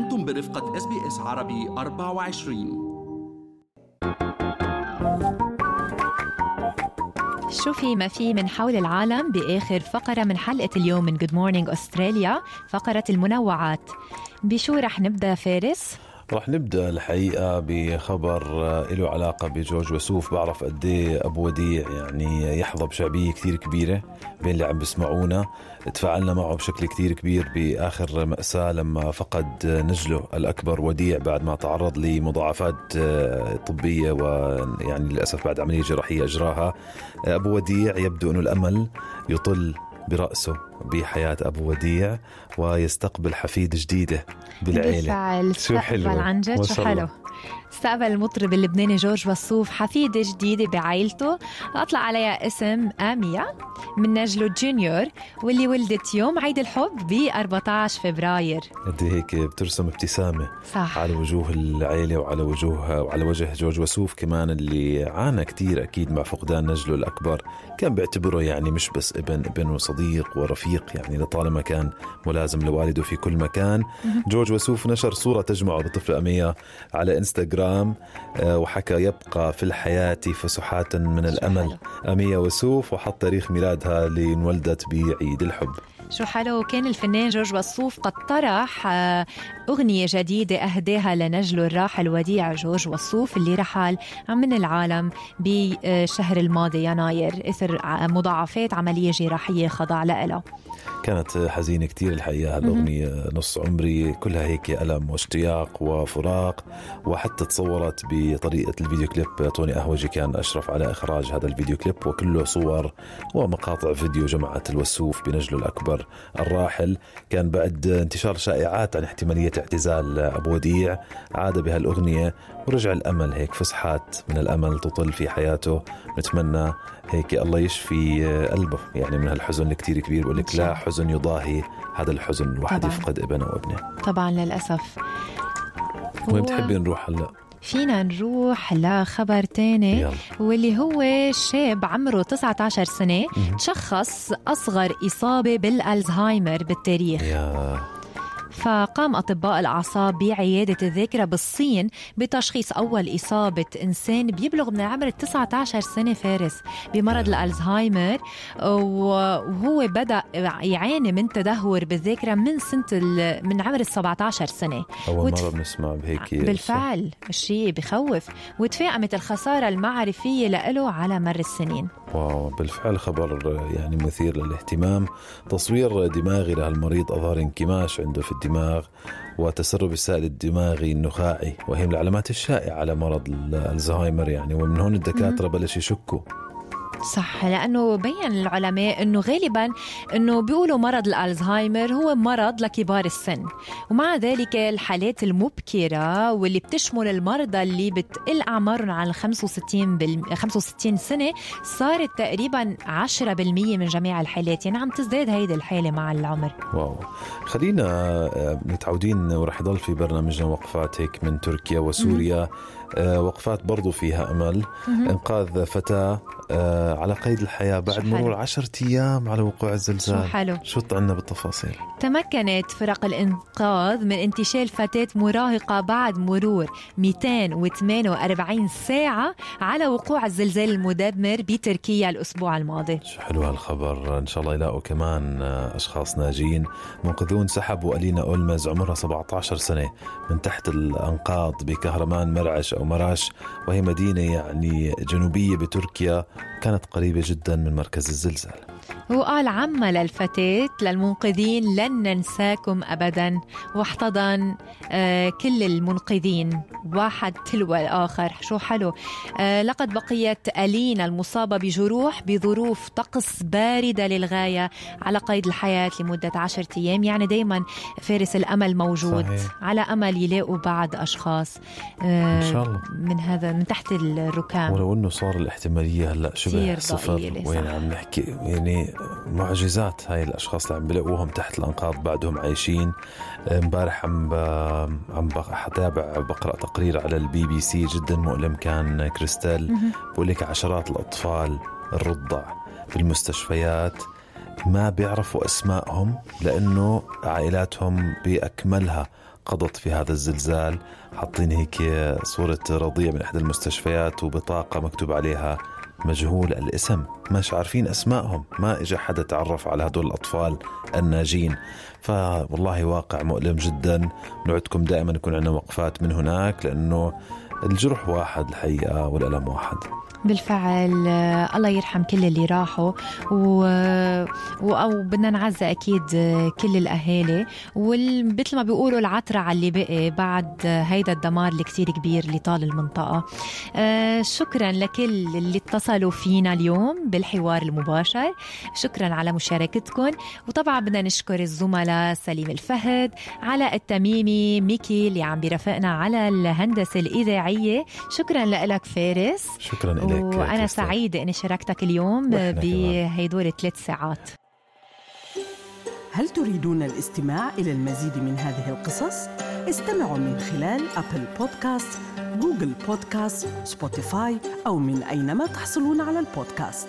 أنتم برفقة إس بي إس عربي 24 شو في ما في من حول العالم بآخر فقرة من حلقة اليوم من Good Morning أستراليا فقرة المنوعات بشو رح نبدأ فارس؟ رح نبدأ الحقيقة بخبر له علاقة بجورج وسوف. بعرف قد إيه أبو وديع يعني يحظى بشعبية كثير كبيرة بين اللي عم بيسمعونا. تفاعلنا معه بشكل كثير كبير بآخر مأساة لما فقد نجله الأكبر وديع بعد ما تعرض لمضاعفات طبية ويعني للأسف بعد عملية جراحية أجراها. أبو وديع يبدو إنه الأمل يطل برأسه. بحياة أبو وديع ويستقبل حفيد جديدة بالعيلة. بالفعل شو حلو عن جد شو حلو. استقبل المطرب اللبناني جورج وصوف حفيدة جديدة بعائلته. أطلق عليها اسم آميا من نجله جونيور واللي ولدت يوم عيد الحب ب 14 فبراير. قد هيك بترسم ابتسامة صح. على وجوه العيلة وعلى وجوه وعلى وجه جورج وسوف كمان اللي عانى كتير أكيد مع فقدان نجله الأكبر. كان بيعتبره يعني مش بس ابن ابن وصديق ورفيق. يعني لطالما كان ملازم لوالده في كل مكان. جورج وسوف نشر صورة تجمعه بطفل أمية على إنستغرام وحكى يبقى في الحياة فسحات من الأمل. أمية وسوف وحط تاريخ ميلادها اللي انولدت بعيد الحب. شو حلو كان الفنان جورج وصوف قد طرح أغنية جديدة أهداها لنجله الراحل وديع جورج وصوف اللي رحل من العالم بالشهر الماضي يناير إثر مضاعفات عملية جراحية خضع لها كانت حزينة كتير الحقيقة هالأغنية نص عمري كلها هيك ألم واشتياق وفراق وحتى تصورت بطريقة الفيديو كليب. توني أهوجي كان أشرف على إخراج هذا الفيديو كليب وكله صور ومقاطع فيديو جمعت الوسوف بنجله الأكبر. الراحل. كان بعد انتشار شائعات عن احتمالية اعتزال أبو وديع عاد بهالأغنية ورجع الأمل. هيك فسحات من الأمل تطل في حياته. نتمنى هيك الله يشفي قلبه يعني من هالحزن الكتير كبير بقول لك لا حزن يضاهي هذا الحزن. الواحد يفقد ابنه وابنه. طبعا للأسف. وين بتحبي نروح هلأ؟ فينا نروح لخبر تاني يلا. واللي هو شاب عمره 19 سنة تشخص أصغر إصابة بالألزهايمر بالتاريخ يا فقام أطباء الأعصاب بعيادة الذاكرة بالصين بتشخيص أول إصابة إنسان بيبلغ من العمر 19 سنة فارس بمرض الألزهايمر وهو بدأ يعاني من تدهور بالذاكرة من سنة من عمر ال 17 سنة. أول وتف... مرة بنسمع بهيك بالفعل شيء بخوف. وتفاقمت الخسارة المعرفية له على مر السنين. واو بالفعل خبر يعني مثير للاهتمام. تصوير دماغي لهالمريض أظهر انكماش عنده في الدماغ وتسرب السائل الدماغي النخاعي وهي من العلامات الشائعة على مرض الزهايمر يعني. ومن هون الدكاترة بلش يشكوا. صح لأنه بين العلماء إنه غالبا إنه بيقولوا مرض الألزهايمر هو مرض لكبار السن. ومع ذلك الحالات المبكرة واللي بتشمل المرضى اللي بتقل أعمارهم عن 65 بال 65 سنة صارت تقريبا 10% من جميع الحالات. يعني عم تزداد هيدي الحالة مع العمر. واو. خلينا متعودين ورح يضل في برنامجنا وقفات هيك من تركيا وسوريا. وقفات برضو فيها أمل. إنقاذ فتاة على قيد الحياة بعد مرور 10 أيام على وقوع الزلزال. شو حلو شو عنا بالتفاصيل؟ تمكنت فرق الإنقاذ من انتشال فتاة مراهقة بعد مرور 248 ساعة على وقوع الزلزال المدمر بتركيا الأسبوع الماضي. شو حلو هالخبر. إن شاء الله يلاقوا كمان أشخاص ناجين. منقذون سحبوا ألينا أولمز عمرها 17 سنة من تحت الأنقاض بكهرمان مرعش أو مراش وهي مدينة يعني جنوبية بتركيا. كانت قريبة جدا من مركز الزلزال. وقال عمّا للفتاة للمنقذين لن ننساكم أبدا. واحتضن آه كل المنقذين واحد تلو الآخر. شو حلو. آه لقد بقيت ألينا المصابة بجروح بظروف طقس باردة للغاية على قيد الحياة لمدة عشرة أيام. يعني دايما فارس الأمل موجود صحيح. على أمل يلاقوا بعض أشخاص آه إن شاء الله. من هذا من تحت الركام. ولو إنه صار الاحتمالية هلأ كتير شبه صفر وين. عم نحكي؟ يعني معجزات هاي الأشخاص اللي عم بلاقوهم تحت الأنقاض بعدهم عايشين. امبارح عم ب... عم بتابع بقرأ تقرير على البي بي سي جدا مؤلم كان كريستال. بقول لك عشرات الأطفال الرضع بالمستشفيات ما بيعرفوا أسمائهم لأنه عائلاتهم بأكملها قضت في هذا الزلزال. حاطين هيك صورة رضيع من إحدى المستشفيات وبطاقة مكتوب عليها مجهول الاسم مش عارفين أسمائهم ما اجى حدا تعرف على هدول الأطفال الناجين. فوالله واقع مؤلم جدا نوعدكم دائما يكون عندنا وقفات من هناك لأنه الجرح واحد الحقيقة والألم واحد. بالفعل آه، الله يرحم كل اللي راحوا و... و... أو بدنا نعزى أكيد آه، كل الأهالي. ومثل ما بيقولوا العترة على اللي بقي بعد هيدا الدمار اللي كبير اللي طال المنطقة. آه شكرا لكل اللي اتصلوا فينا اليوم بالحوار المباشر. شكرا على مشاركتكم. وطبعا بدنا نشكر الزملاء سليم الفهد علاء التميمي ميكي اللي عم بيرافقنا على الهندسة الإذاعية شكرا لك فارس. شكرا لك وأنا سعيدة إني شاركتك اليوم بهدول الثلاث ساعات. هل تريدون الاستماع إلى المزيد من هذه القصص؟ استمعوا من خلال أبل بودكاست جوجل بودكاست سبوتيفاي أو من أينما تحصلون على البودكاست.